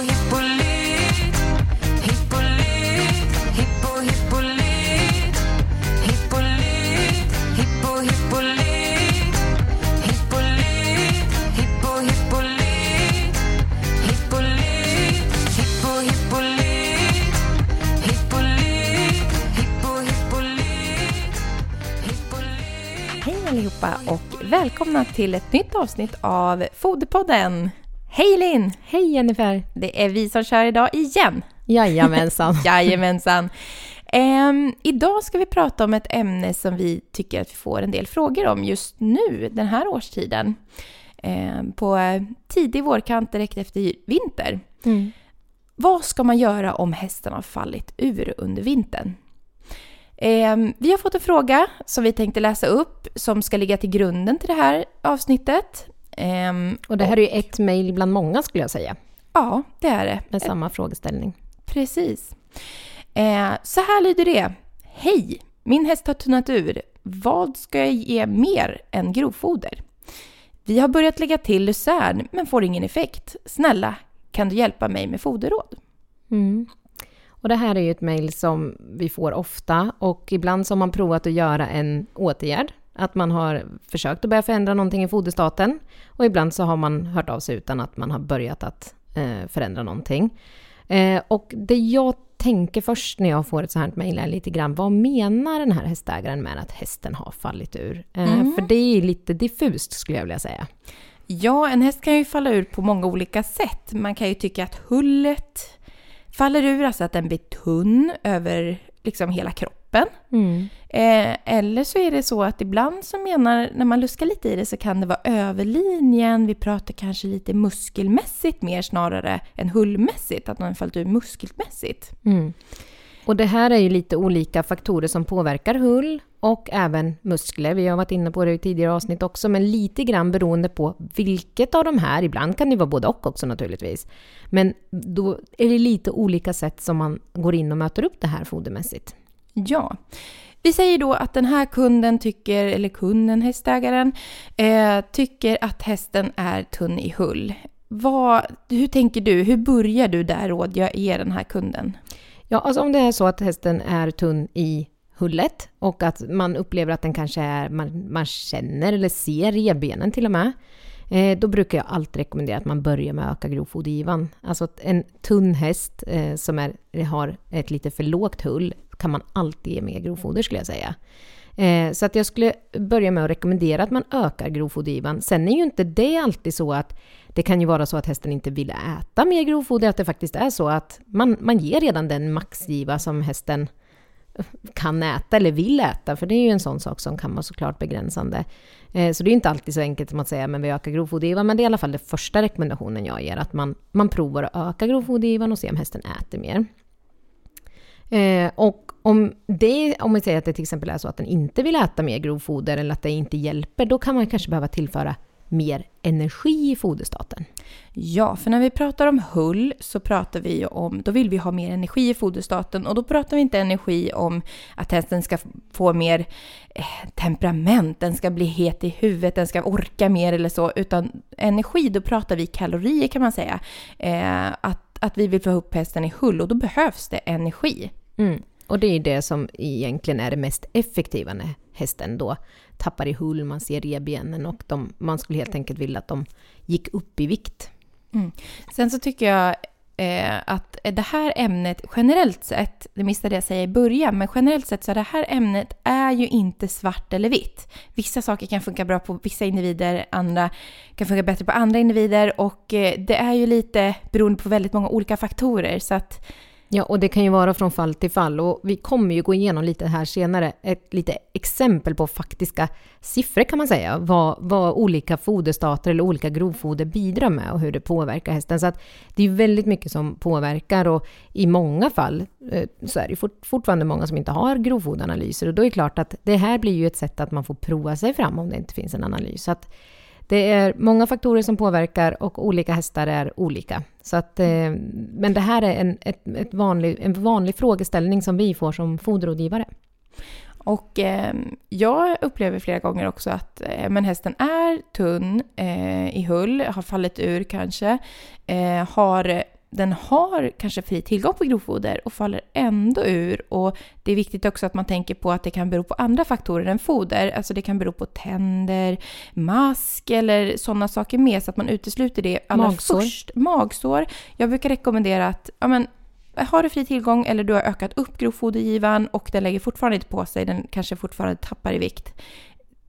hippolyt Hippolyt, hippo hippolyt Hippolyt, hippo hippolyt Hippolyt, hippo hippolyt Hippolyt, hippo hippolyt Hippolyt, hippo hippolyt Hippolyt Hej allihopa och välkomna till ett nytt avsnitt av Foderpodden. Hej Linn! Hej Jennifer! Det är vi som kör idag igen. Jajamensan. Jajamensan. Ehm, idag ska vi prata om ett ämne som vi tycker att vi får en del frågor om just nu, den här årstiden. Ehm, på tidig vårkant direkt efter vinter. Mm. Vad ska man göra om hästen har fallit ur under vintern? Ehm, vi har fått en fråga som vi tänkte läsa upp som ska ligga till grunden till det här avsnittet. Ehm, Och det här är ju ett mejl bland många skulle jag säga, Ja, det är det. med samma frågeställning. Precis. Eh, så här lyder det. Hej! Min häst har tunnat ur. Vad ska jag ge mer än grovfoder? Vi har börjat lägga till lucern men får ingen effekt. Snälla, kan du hjälpa mig med foderråd? Mm. Och det här är ju ett mejl som vi får ofta och ibland så har man provat att göra en åtgärd. Att man har försökt att börja förändra någonting i foderstaten och ibland så har man hört av sig utan att man har börjat att eh, förändra någonting. Eh, och det jag tänker först när jag får ett sånt här mejl är lite grann, vad menar den här hästägaren med att hästen har fallit ur? Eh, Mm. För det är lite diffust skulle jag vilja säga. Ja, en häst kan ju falla ur på många olika sätt. Man kan ju tycka att hullet faller ur, alltså att den blir tunn över liksom hela kroppen. Mm. Eh, eller så är det så att ibland så menar, när man luskar lite i det så kan det vara överlinjen, vi pratar kanske lite muskelmässigt mer snarare än hullmässigt, att man fallit ur muskelmässigt. Mm. Och det här är ju lite olika faktorer som påverkar hull och även muskler. Vi har varit inne på det i tidigare avsnitt också, men lite grann beroende på vilket av de här, ibland kan det vara både och också naturligtvis. Men då är det lite olika sätt som man går in och möter upp det här fodermässigt. Ja. Vi säger då att den här kunden tycker, eller kunden, hästägaren, eh, tycker att hästen är tunn i hull. Vad, hur tänker du? Hur börjar du där råd jag ger den här kunden? Ja, alltså om det är så att hästen är tunn i hullet och att man upplever att den kanske är, man, man känner eller ser revbenen till och med. Eh, då brukar jag alltid rekommendera att man börjar med att öka grovfodergivan. Alltså att en tunn häst eh, som är, har ett lite för lågt hull kan man alltid ge mer grovfoder skulle jag säga. Eh, så att jag skulle börja med att rekommendera att man ökar grovfodergivan. Sen är ju inte det alltid så att det kan ju vara så att hästen inte vill äta mer grovfoder, att det faktiskt är så att man, man ger redan den maxgiva som hästen kan äta eller vill äta, för det är ju en sån sak som kan vara såklart begränsande. Eh, Så det är inte alltid så enkelt som att säga men vi ökar grovfodergivan, men det är i alla fall den första rekommendationen jag ger, att man, man provar att öka grovfodergivan och se om hästen äter mer. Eh, och om, det, om vi säger att det till exempel är så att den inte vill äta mer grovfoder eller att det inte hjälper, då kan man kanske behöva tillföra mer energi i foderstaten. Ja, för när vi pratar om hull så pratar vi om, då vill vi ha mer energi i foderstaten och då pratar vi inte energi om att hästen ska få mer eh, temperament, den ska bli het i huvudet, den ska orka mer eller så, utan energi, då pratar vi kalorier kan man säga. Eh, att, att vi vill få upp hästen i hull och då behövs det energi. Mm. Och det är det som egentligen är det mest effektiva när hästen då tappar i hull, man ser revbenen och de, man skulle helt enkelt vilja att de gick upp i vikt. Mm. Sen så tycker jag eh, att det här ämnet generellt sett, det missade jag säga i början, men generellt sett så är det här ämnet är ju inte svart eller vitt. Vissa saker kan funka bra på vissa individer, andra kan funka bättre på andra individer och eh, det är ju lite beroende på väldigt många olika faktorer så att Ja, och det kan ju vara från fall till fall och vi kommer ju gå igenom lite här senare, ett lite exempel på faktiska siffror kan man säga, vad, vad olika foderstater eller olika grovfoder bidrar med och hur det påverkar hästen. Så att det är ju väldigt mycket som påverkar och i många fall eh, så är det fort, fortfarande många som inte har grovfoderanalyser och då är det klart att det här blir ju ett sätt att man får prova sig fram om det inte finns en analys. Så att det är många faktorer som påverkar och olika hästar är olika. Så att, eh, men det här är en, ett, ett vanlig, en vanlig frågeställning som vi får som foderrådgivare. Och eh, jag upplever flera gånger också att eh, men hästen är tunn eh, i hull, har fallit ur kanske, eh, har den har kanske fri tillgång på grovfoder och faller ändå ur. Och det är viktigt också att man tänker på att det kan bero på andra faktorer än foder. Alltså det kan bero på tänder, mask eller sådana saker med så att man utesluter det allra Magsår. först. Magsår. Jag brukar rekommendera att ja, men, har du fri tillgång eller du har ökat upp grovfodergivan och den lägger fortfarande inte på sig, den kanske fortfarande tappar i vikt.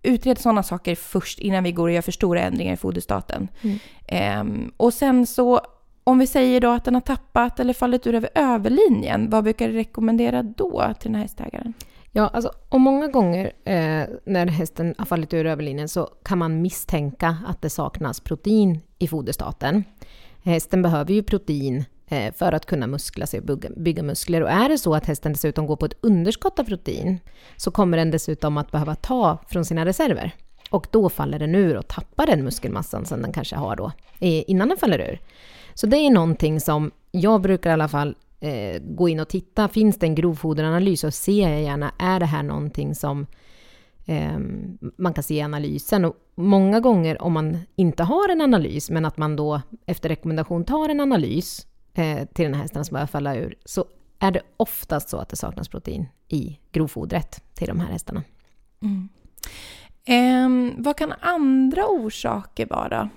Utred sådana saker först innan vi går och gör för stora ändringar i foderstaten. Mm. Ehm, och sen så, om vi säger då att den har tappat eller fallit ur över överlinjen, vad brukar du rekommendera då till den här hästägaren? Ja, alltså, och många gånger eh, när hästen har fallit ur överlinjen så kan man misstänka att det saknas protein i foderstaten. Hästen behöver ju protein eh, för att kunna muskla sig och bygga, bygga muskler. Och är det så att hästen dessutom går på ett underskott av protein så kommer den dessutom att behöva ta från sina reserver. Och då faller den ur och tappar den muskelmassan som den kanske har då eh, innan den faller ur. Så det är någonting som jag brukar i alla fall eh, gå in och titta. Finns det en grovfoderanalys och ser jag gärna, är det här någonting som eh, man kan se i analysen? Och många gånger om man inte har en analys, men att man då efter rekommendation tar en analys eh, till den här hästen som börjar falla ur, så är det oftast så att det saknas protein i grovfodret till de här hästarna. Mm. Ehm, vad kan andra orsaker vara?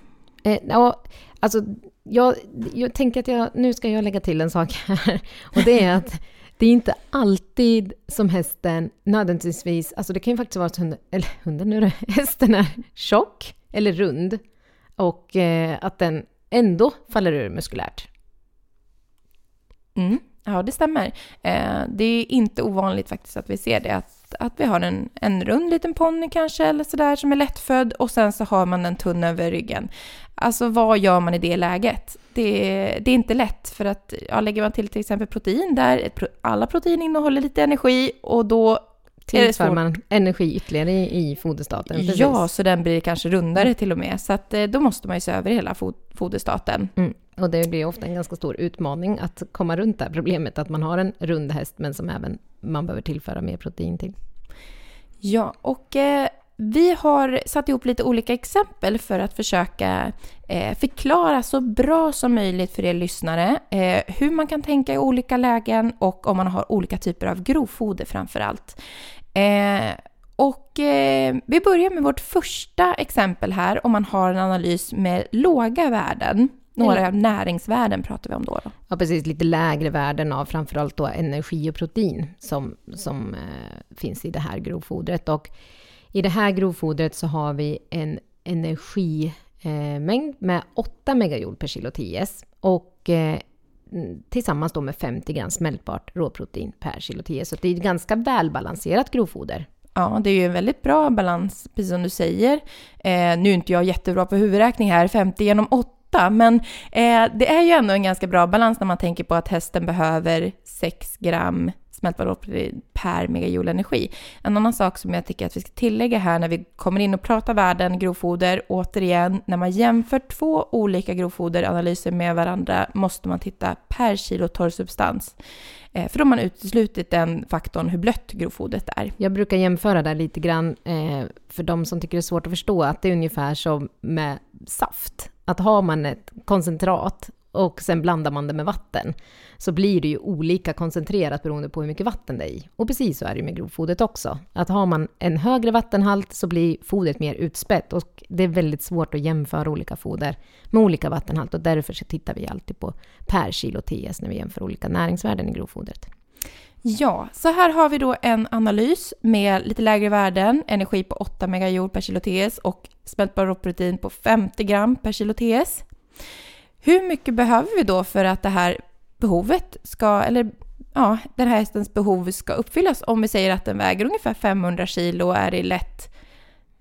Eh, ja, alltså, jag, jag tänker att jag, nu ska jag lägga till en sak här. Och det är att det är inte alltid som hästen nödvändigtvis, alltså det kan ju faktiskt vara att hunden, eller hunden nu hästen är tjock eller rund och eh, att den ändå faller ur muskulärt. Mm. Ja, det stämmer. Eh, det är inte ovanligt faktiskt att vi ser det. Att, att vi har en, en rund liten ponny kanske, eller sådär, som är lättfödd och sen så har man den tunn över ryggen. Alltså vad gör man i det läget? Det, det är inte lätt för att ja, lägger man till till exempel protein där, alla protein innehåller lite energi och då Tillför man energi ytterligare i, i foderstaten. precis. Ja, så den blir kanske rundare till och med. Så att, eh, då måste man ju se över hela fod- foderstaten. Mm. Och det blir ofta en ganska stor utmaning att komma runt det här problemet att man har en rund häst men som även man behöver tillföra mer protein till. Ja, och eh, vi har satt ihop lite olika exempel för att försöka eh, förklara så bra som möjligt för er lyssnare eh, hur man kan tänka i olika lägen och om man har olika typer av grovfoder framför allt. Eh, och eh, vi börjar med vårt första exempel här om man har en analys med låga värden. Några näringsvärden pratar vi om då. då. Ja, precis. Lite lägre värden av framförallt då energi och protein som, som eh, finns i det här grovfodret. Och i det här grovfodret så har vi en energimängd eh, med 8 megajoule per kilo TS och eh, mm, tillsammans då med 50 gram smältbart råprotein per kilo TS. Så det är ett ganska välbalanserat grovfoder. Ja, det är ju en väldigt bra balans, precis som du säger. Eh, nu är inte jag jättebra på huvudräkning här, 50 genom 8, men eh, det är ju ändå en ganska bra balans när man tänker på att hästen behöver 6 gram smältbart per megajoule energi. En annan sak som jag tycker att vi ska tillägga här när vi kommer in och pratar värden, grovfoder, återigen, när man jämför två olika grovfoderanalyser med varandra måste man titta per kilo torrsubstans. substans. Eh, för då har man uteslutit den faktorn hur blött grovfodret är. Jag brukar jämföra det lite grann eh, för de som tycker det är svårt att förstå att det är ungefär som med saft. Att har man ett koncentrat och sen blandar man det med vatten så blir det ju olika koncentrerat beroende på hur mycket vatten det är i. Och precis så är det ju med grovfodret också. Att har man en högre vattenhalt så blir fodret mer utspätt och det är väldigt svårt att jämföra olika foder med olika vattenhalt och därför så tittar vi alltid på per kilo TS när vi jämför olika näringsvärden i grovfodret. Ja, så här har vi då en analys med lite lägre värden, energi på 8 megajoule per kilo TS och smältbart råprotein på 50 gram per kilo TS. Hur mycket behöver vi då för att det här behovet ska, eller ja, den här hästens behov ska uppfyllas om vi säger att den väger ungefär 500 kilo och är i lätt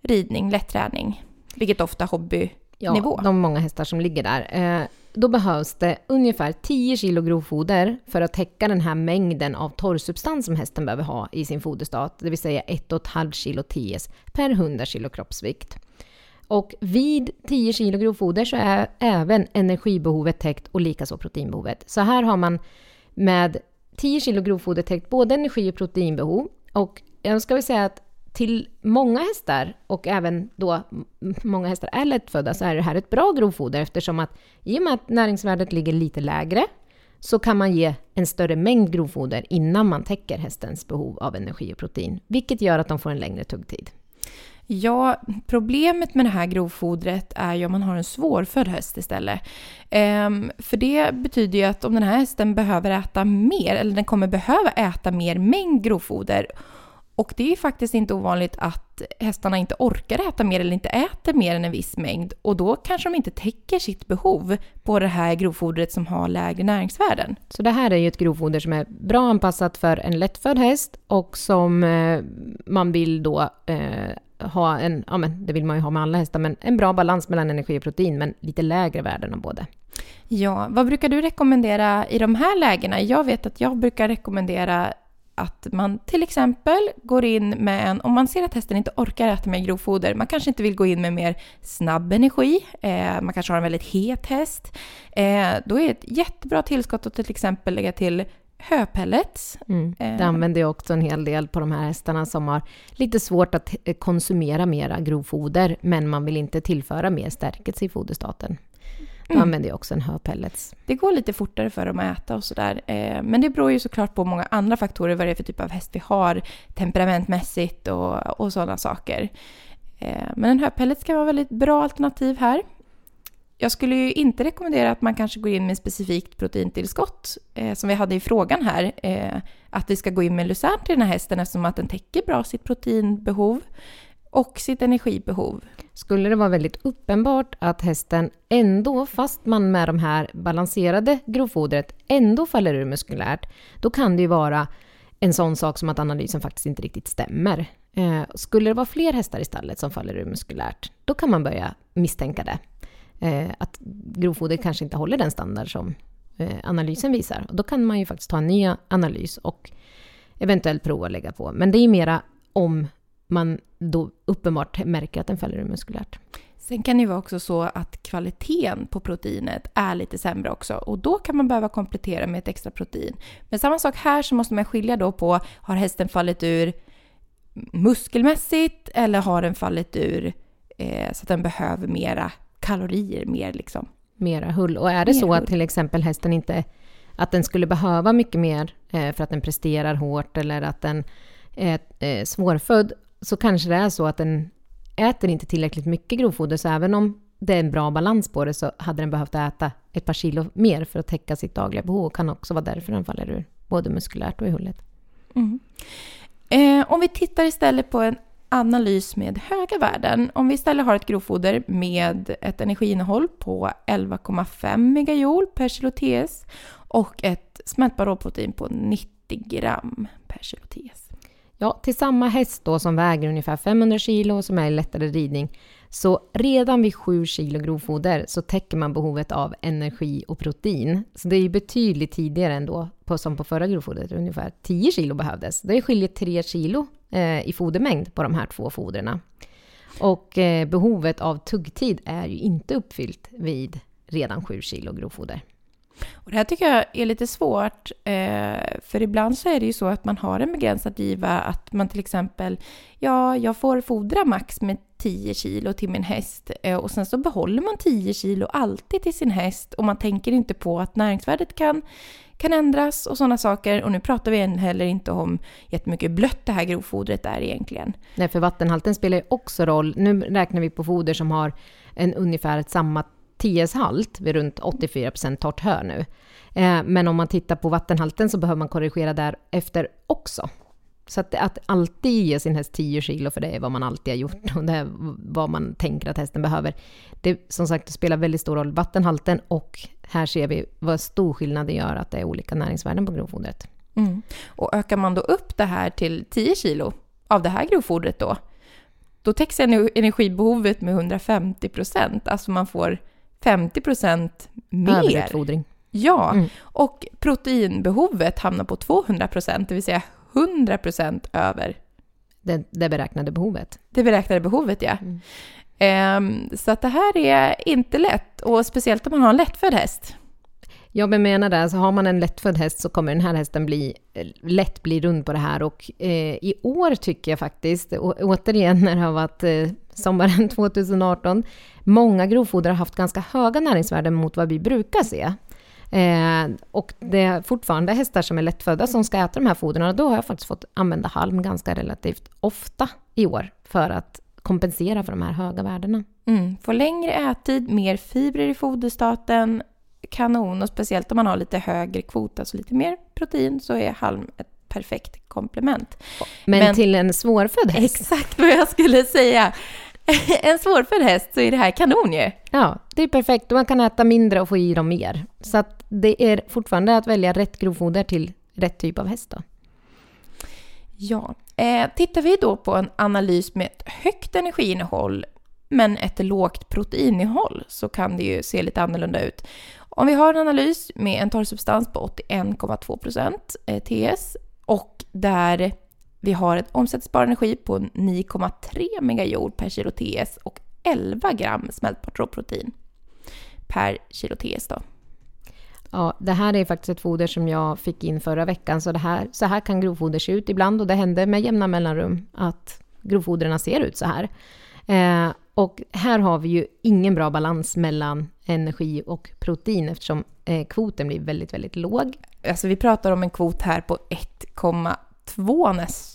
ridning, lätt träning, vilket ofta hobbynivå. Ja, de många hästar som ligger där. Eh, då behövs det ungefär 10 kilo grovfoder för att täcka den här mängden av torrsubstans som hästen behöver ha i sin foderstat, det vill säga 1,5 kilo TS per 100 kilo kroppsvikt. Och vid 10 kilo grovfoder så är även energibehovet täckt och likaså proteinbehovet. Så här har man med 10 kilo grovfoder täckt både energi och proteinbehov. Och jag ska väl säga att till många hästar och även då många hästar är lättfödda så är det här ett bra grovfoder eftersom att i och med att näringsvärdet ligger lite lägre så kan man ge en större mängd grovfoder innan man täcker hästens behov av energi och protein, vilket gör att de får en längre tuggtid. Ja, problemet med det här grovfodret är ju om man har en svårfödd häst istället. Ehm, för det betyder ju att om den här hästen behöver äta mer, eller den kommer behöva äta mer mängd grovfoder, och det är faktiskt inte ovanligt att hästarna inte orkar äta mer eller inte äter mer än en viss mängd och då kanske de inte täcker sitt behov på det här grovfodret som har lägre näringsvärden. Så det här är ju ett grovfoder som är bra anpassat för en lättfödd häst och som eh, man vill då eh, ha en, ja men det vill man ju ha med alla hästar, men en bra balans mellan energi och protein, men lite lägre värden av både. Ja, vad brukar du rekommendera i de här lägena? Jag vet att jag brukar rekommendera att man till exempel går in med en, om man ser att hästen inte orkar äta mer grovfoder, man kanske inte vill gå in med mer snabb energi, eh, man kanske har en väldigt het häst, eh, då är ett jättebra tillskott att till exempel lägga till höpellets. Mm. Eh. Det använder jag också en hel del på de här hästarna som har lite svårt att eh, konsumera mera grovfoder, men man vill inte tillföra mer stärkelse i foderstaten. Då Mm. använder jag också en höpellets. Det går lite fortare för dem att äta och sådär. Eh, men det beror ju såklart på många andra faktorer, vad det är för typ av häst vi har, temperamentmässigt och, och sådana saker. Men en höpellet ska vara väldigt bra alternativ här. Jag skulle ju inte rekommendera att man kanske går in med specifikt proteintillskott, eh, som vi hade i frågan här. Eh, att vi ska gå in med lucern till den här hästen eftersom att den täcker bra sitt proteinbehov och sitt energibehov. Skulle det vara väldigt uppenbart att hästen ändå, fast man med de här balanserade grovfodret ändå faller ur muskulärt, då kan det ju vara en sån sak som att analysen faktiskt inte riktigt stämmer. Eh, skulle det vara fler hästar i stallet som faller ur muskulärt, då kan man börja misstänka det. Eh, att grovfoder kanske inte håller den standard som eh, analysen visar. Och då kan man ju faktiskt ta en ny analys och eventuellt prova att lägga på. Men det är mera om man då uppenbart märker att den faller ur muskulärt. Sen kan det ju vara också så att kvaliteten på proteinet är lite sämre också och då kan man behöva komplettera med ett extra protein. Men samma sak här så måste man skilja då på, har hästen fallit ur muskelmässigt eller har den fallit ur eh, så att den behöver mera kalorier, mer liksom. Mera hull. Och är det Mer så hull. att till exempel hästen inte att den skulle behöva mycket mer eh, för att den presterar hårt eller att den är eh, svårfödd så kanske det är så att den äter inte tillräckligt mycket grovfoder så även om det är en bra balans på det så hade den behövt äta ett par kilo mer för att täcka sitt dagliga behov och kan också vara därför den faller ur både muskulärt och i hullet. Mm. Eh, om vi tittar istället på en analys med höga värden. Om vi istället har ett grovfoder med ett energiinnehåll på 11,5 megajoule per kilo TS och ett smältbart råprotein på 90 gram per kilo TS. Ja, till samma häst då som väger ungefär 500 kilo och som är i lättare ridning, så redan vid 7 kilo grovfoder så täcker man behovet av energi och protein. Så det är ju betydligt tidigare än då, på, som på förra grovfodret, ungefär 10 kilo behövdes. Det skiljer 3 kilo eh, i fodermängd på de här två foderna. Och eh, behovet av tuggtid är ju inte uppfyllt vid redan 7 kilo grovfoder. Och det här tycker jag är lite svårt, eh, för ibland så är det ju så att man har en begränsad giva, att man till exempel, ja, jag får fodra max med 10 kilo till min häst eh, och sen så behåller man 10 kilo alltid till sin häst och man tänker inte på att näringsvärdet kan, kan ändras och sådana saker. Och nu pratar vi heller inte om jättemycket blött det här grovfodret är egentligen. Nej, för vattenhalten spelar ju också roll. Nu räknar vi på foder som har en ungefär ett samma TS-halt vid runt 84% torrt hö nu. Eh, men om man tittar på vattenhalten så behöver man korrigera där efter också. Så att, att alltid ge sin häst 10 kilo, för det är vad man alltid har gjort och det är vad man tänker att hästen behöver. Det, som sagt, det spelar väldigt stor roll, vattenhalten och här ser vi vad stor skillnad det gör att det är olika näringsvärden på grovfodret. Mm. Och ökar man då upp det här till 10 kilo av det här grovfodret då, då täcks ener- energibehovet med 150 procent. Alltså man får 50 procent mer. Överutfodring. Ja, Mm. och proteinbehovet hamnar på 200 procent, det vill säga 100 procent över Det, det beräknade behovet. det beräknade behovet. Ja. Mm. Ehm, så att det här är inte lätt, och speciellt om man har en lättfödd häst. Jag menar det, så har man en lättfödd häst så kommer den här hästen bli, eh, lätt bli rund på det här. Och eh, i år tycker jag faktiskt, å, återigen när det har varit eh, sommaren 2018, många grovfoder har haft ganska höga näringsvärden mot vad vi brukar se. Eh, och det är fortfarande hästar som är lättfödda som ska äta de här fodren. Och då har jag faktiskt fått använda halm ganska relativt ofta i år för att kompensera för de här höga värdena. Mm. Få längre ättid, mer fibrer i foderstaten, kanon. Och speciellt om man har lite högre kvot, alltså lite mer protein, så är halm ett perfekt komplement. Men, Men- till en svårfödd häst, Exakt vad jag skulle säga. en svårfödd häst så är det här kanon ju. ja, det är perfekt. Man kan äta mindre och få i dem mer. Så att det är fortfarande att välja rätt grovfoder till rätt typ av häst. Då. Ja. Eh, tittar vi då på en analys med ett högt energiinnehåll men ett lågt proteininnehåll så kan det ju se lite annorlunda ut. Om vi har en analys med en torrsubstans på 81,2% eh, TS och där vi har en omsättningsbar energi på 9,3 megajoule per kilo TS och 11 gram smältbart råprotein per kilo TS då. Ja, det här är faktiskt ett foder som jag fick in förra veckan, så, det här, så här kan grovfoder se ut ibland och det händer med jämna mellanrum att grovfodren ser ut så här. Eh, och här har vi ju ingen bra balans mellan energi och protein eftersom eh, kvoten blir väldigt, väldigt låg. Alltså vi pratar om en kvot här på 1,2 nästan.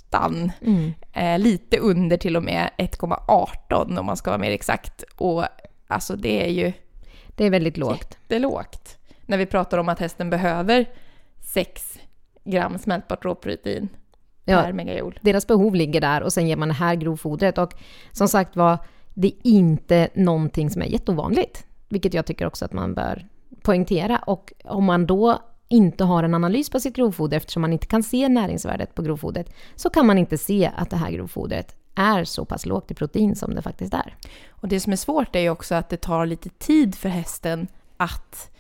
Eh, lite under till och med 1,18 om man ska vara mer exakt. Och alltså det är ju Det är väldigt lågt. jättelågt. När vi pratar om att hästen behöver 6 gram smältbart råprotein Ja. per megajoule. Deras behov ligger där och sen ger man det här grovfodret. Och som sagt var, det är inte någonting som är jätteovanligt. Vilket jag tycker också att man bör poängtera. Och om man då inte har en analys på sitt grovfoder eftersom man inte kan se näringsvärdet på grovfodret så kan man inte se att det här grovfodret är så pass lågt i protein som det faktiskt är. Och det som är svårt är ju också att det tar lite tid för hästen att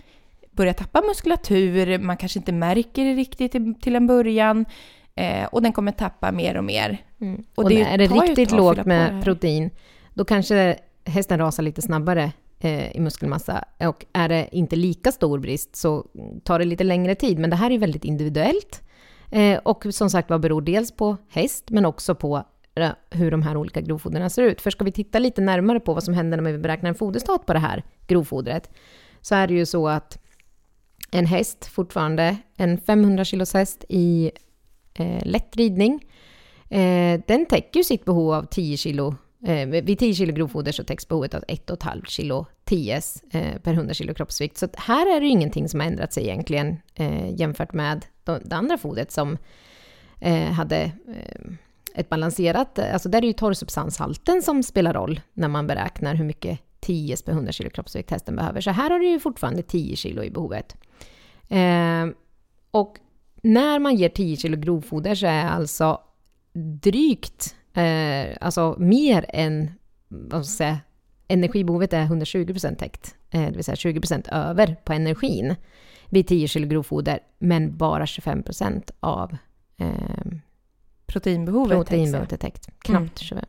börja tappa muskulatur. Man kanske inte märker det riktigt till- en början. Eh, och den kommer tappa mer och mer. Och, Och det är det riktigt lågt med protein, då kanske hästen rasar lite snabbare Eh, i muskelmassa. Och är det inte lika stor brist så tar det lite längre tid. Men det här är väldigt individuellt. Eh, och som sagt vad beror dels på häst, men också på eh, hur de här olika grovfoderna ser ut. För ska vi titta lite närmare på vad som händer när vi beräknar en foderstat på det här grovfodret, så är det ju så att en häst fortfarande, en 500 kilos häst i eh, lätt ridning, Eh, den täcker ju sitt behov av 10 kilo. Eh, vid 10 kilo grovfoder så täcks behovet av 1,5 kilo TS eh, per 100 kilo kroppsvikt. Så här är det ju ingenting som har ändrat sig egentligen eh, jämfört med de, det andra fodret som eh, hade eh, ett balanserat... Alltså där är det ju torrsubstanshalten som spelar roll när man beräknar hur mycket TS per 100 kilo kroppsvikt hästen behöver. Så här har du ju fortfarande 10 kilo i behovet. Eh, och när man ger 10 kilo grovfoder så är alltså drygt, eh, alltså mer än, vad ska jag säga, energibehovet är 120% täckt. Eh, det vill säga 20% över på energin vid 10 kilo grovfoder, men bara 25% av eh, Proteinbehovet. proteinbehovet är täckt. Knappt 25.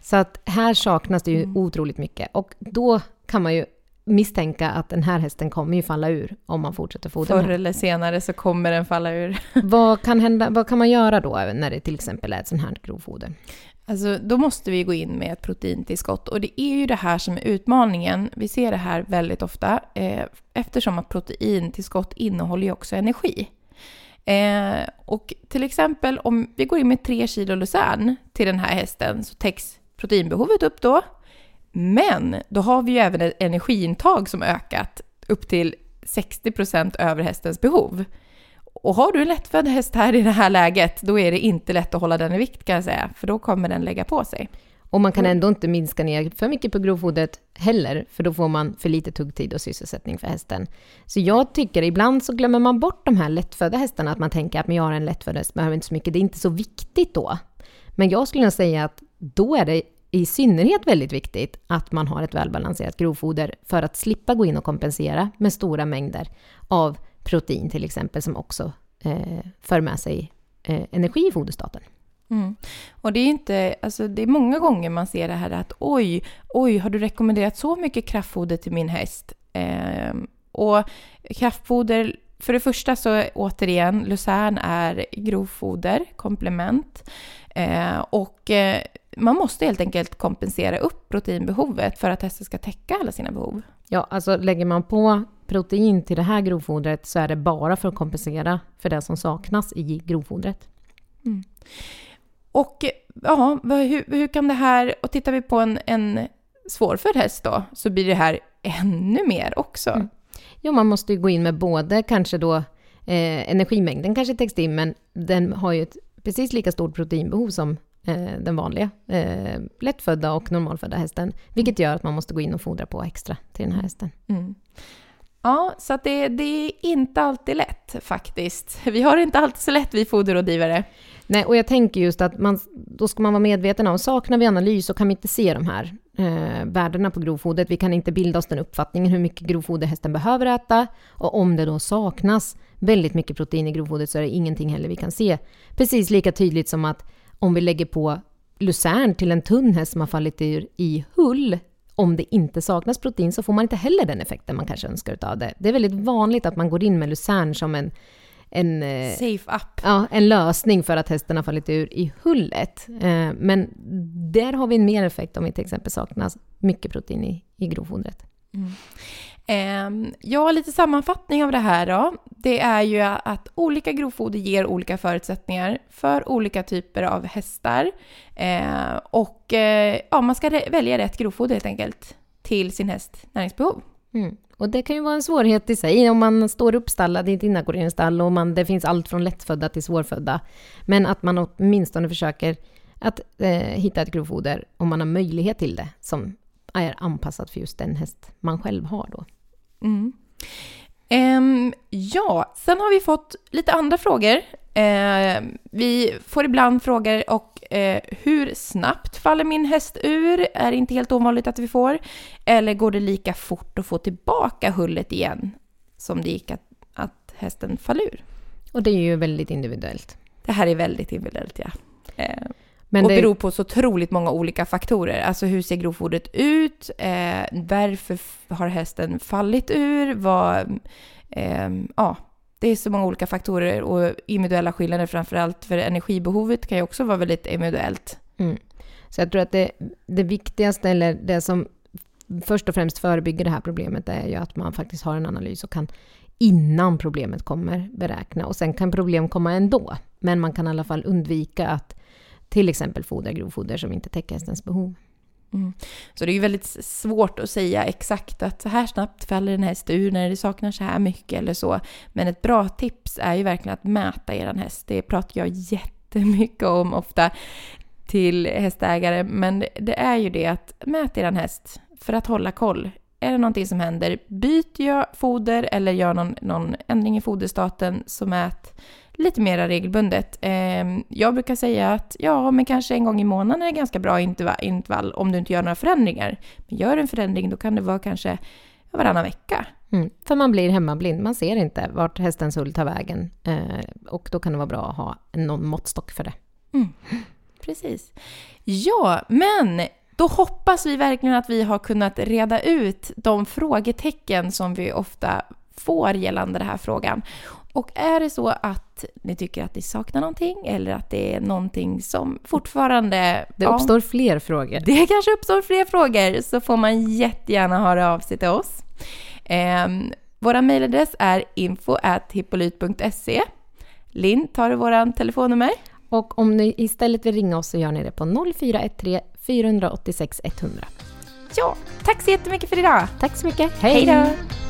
Så att här saknas det ju otroligt mycket. Och då kan man ju misstänka att den här hästen kommer ju falla ur om man fortsätter fodra Förr eller senare så kommer den falla ur. vad, kan hända, vad kan man göra då när det till exempel är ett sånt här grovfoder? Alltså, då måste vi gå in med ett proteintillskott. Och det är ju det här som är utmaningen. Vi ser det här väldigt ofta eh, eftersom att proteintillskott innehåller ju också energi. Eh, och till exempel om vi går in med 3 kilo luzern till den här hästen så täcks proteinbehovet upp då. Men då har vi ju även ett energiintag som ökat upp till 60% över hästens behov. Och har du en lättfödd häst här i det här läget, då är det inte lätt att hålla den i vikt kan jag säga, för då kommer den lägga på sig. Och man kan ändå inte minska ner för mycket på grovfodret heller, för då får man för lite tuggtid och sysselsättning för hästen. Så jag tycker ibland så glömmer man bort de här lättfödda hästarna, att man tänker att men jag har en lättfödd häst, behöver inte så mycket, det är inte så viktigt då. Men jag skulle nog säga att då är det i synnerhet väldigt viktigt att man har ett välbalanserat grovfoder för att slippa gå in och kompensera med stora mängder av protein till exempel, som också eh, för med sig eh, energi i foderstaten. Mm. Och det är inte, alltså det är många gånger man ser det här att oj, oj, har du rekommenderat så mycket kraftfoder till min häst? Eh, Och kraftfoder, för det första så återigen, lucern är grovfoder, komplement. Eh, och eh, man måste helt enkelt kompensera upp proteinbehovet för att hästen ska täcka alla sina behov. Ja, alltså lägger man på protein till det här grovfodret så är det bara för att kompensera för det som saknas i grovfodret. Och ja, hur, hur kan det här, och tittar vi på en, en svårfödd häst då, så blir det här ännu mer också. Mm. Jo, man måste ju gå in med både kanske då eh, energimängden kanske täcks in, men den har ju ett precis lika stort proteinbehov som eh, den vanliga eh, lättfödda och normalfödda hästen, vilket gör att man måste gå in och fodra på extra till den här hästen. Mm. Ja, så det, det är inte alltid lätt faktiskt. Vi har det inte alltid så lätt, vi foderrådgivare. Nej, och jag tänker just att man, då ska man vara medveten om, saknar vi analys så kan vi inte se de här eh, värdena på grovfodret. Vi kan inte bilda oss den uppfattningen hur mycket grovfoder hästen behöver äta. Och om det då saknas väldigt mycket protein i grovfodret så är det ingenting heller vi kan se. Precis lika tydligt som att om vi lägger på lucern till en tunn häst som har fallit ur i hull, om det inte saknas protein så får man inte heller den effekten man kanske önskar utav det. Det är väldigt vanligt att man går in med lucern som en, en eh, Safe up. ja, en lösning för att hästen har fallit ur i hullet. Eh, men där har vi en mer effekt om vi till exempel saknar mycket protein i, i grovfodret. Ehm, Ehm, ja, lite sammanfattning av det här då. Det är ju att olika grovfoder ger olika förutsättningar för olika typer av hästar. Ehm, och eh, ja, man ska välja rätt grovfoder helt enkelt till sin häst näringsbehov. Mm. Och det kan ju vara en svårighet i sig om man står uppstallad i ett inackorderingsstall och man, det finns allt från lättfödda till svårfödda. Men att man åtminstone försöker att eh, hitta ett grovfoder om man har möjlighet till det som är anpassat för just den häst man själv har då. Mm. Ehm, ja, sen har vi fått lite andra frågor. Ehm, vi får ibland frågor och eh, hur snabbt faller min häst ur? Är det inte helt ovanligt att vi får. Eller går det lika fort att få tillbaka hullet igen som det gick att, att hästen föll ur? Och det är ju väldigt individuellt. Det här är väldigt individuellt, ja. Ehm, Men och det, beror på så otroligt många olika faktorer. Alltså hur ser grovfodret ut? Eh, varför har hästen fallit ur? Vad, ehm, ja, det är så många olika faktorer och individuella skillnader framförallt för energibehovet kan ju också vara väldigt individuellt. Mm. Så jag tror att det, det viktigaste, eller det som först och främst förebygger det här problemet, är ju att man faktiskt har en analys och kan innan problemet kommer beräkna. Och sen kan problem komma ändå, men man kan i alla fall undvika att till exempel foder, grovfoder som inte täcker hästens behov. Mm. Så det är ju väldigt svårt att säga exakt att så här snabbt faller en häst ur när det saknar så här mycket eller så. Men ett bra tips är ju verkligen att mäta er häst. Det pratar jag jättemycket om ofta till hästägare. Men det är ju det att mät er häst för att hålla koll. Är det någonting som händer, byt jag foder eller gör någon, någon ändring i foderstaten så mät lite mer regelbundet. Ehm, Jag brukar säga att ja, men kanske en gång i månaden är ganska bra interva- intervall om du inte gör några förändringar. Men gör en förändring, då kan det vara kanske varannan vecka. Mm. För man blir hemmablind, man ser inte vart hästens hull tar vägen. Eh, och då kan det vara bra att ha någon måttstock för det. Precis. Ja, men då hoppas vi verkligen att vi har kunnat reda ut de frågetecken som vi ofta får gällande den här frågan. Och är det så att ni tycker att ni saknar någonting eller att det är någonting som fortfarande... Det ja, uppstår fler frågor. det kanske uppstår fler frågor så får man jättegärna höra av sig till oss. Eh, vår mejladress är info.hippolyt.se. Linn, tar du våran telefonnummer? Och om ni istället vill ringa oss så gör ni det på 0413 486 100. Ja, tack så jättemycket för idag! Tack så mycket. Hej då!